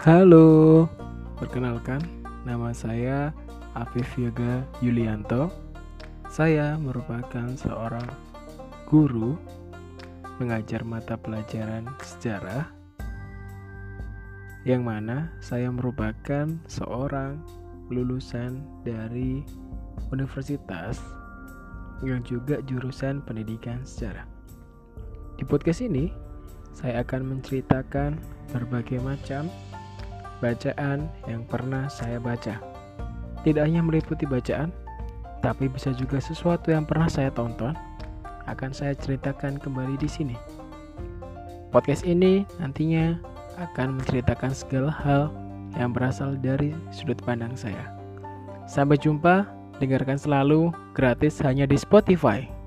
Halo, perkenalkan nama saya Afif Yoga Yulianto. Saya merupakan seorang guru mengajar mata pelajaran sejarah yang mana saya merupakan seorang lulusan dari universitas yang juga jurusan pendidikan sejarah. Di podcast ini, saya akan menceritakan berbagai macam bacaan yang pernah saya baca. Tidak hanya meliputi bacaan, tapi bisa juga sesuatu yang pernah saya tonton akan saya ceritakan kembali di sini. Podcast ini nantinya akan menceritakan segala hal yang berasal dari sudut pandang saya. Sampai jumpa, dengarkan selalu gratis hanya di Spotify.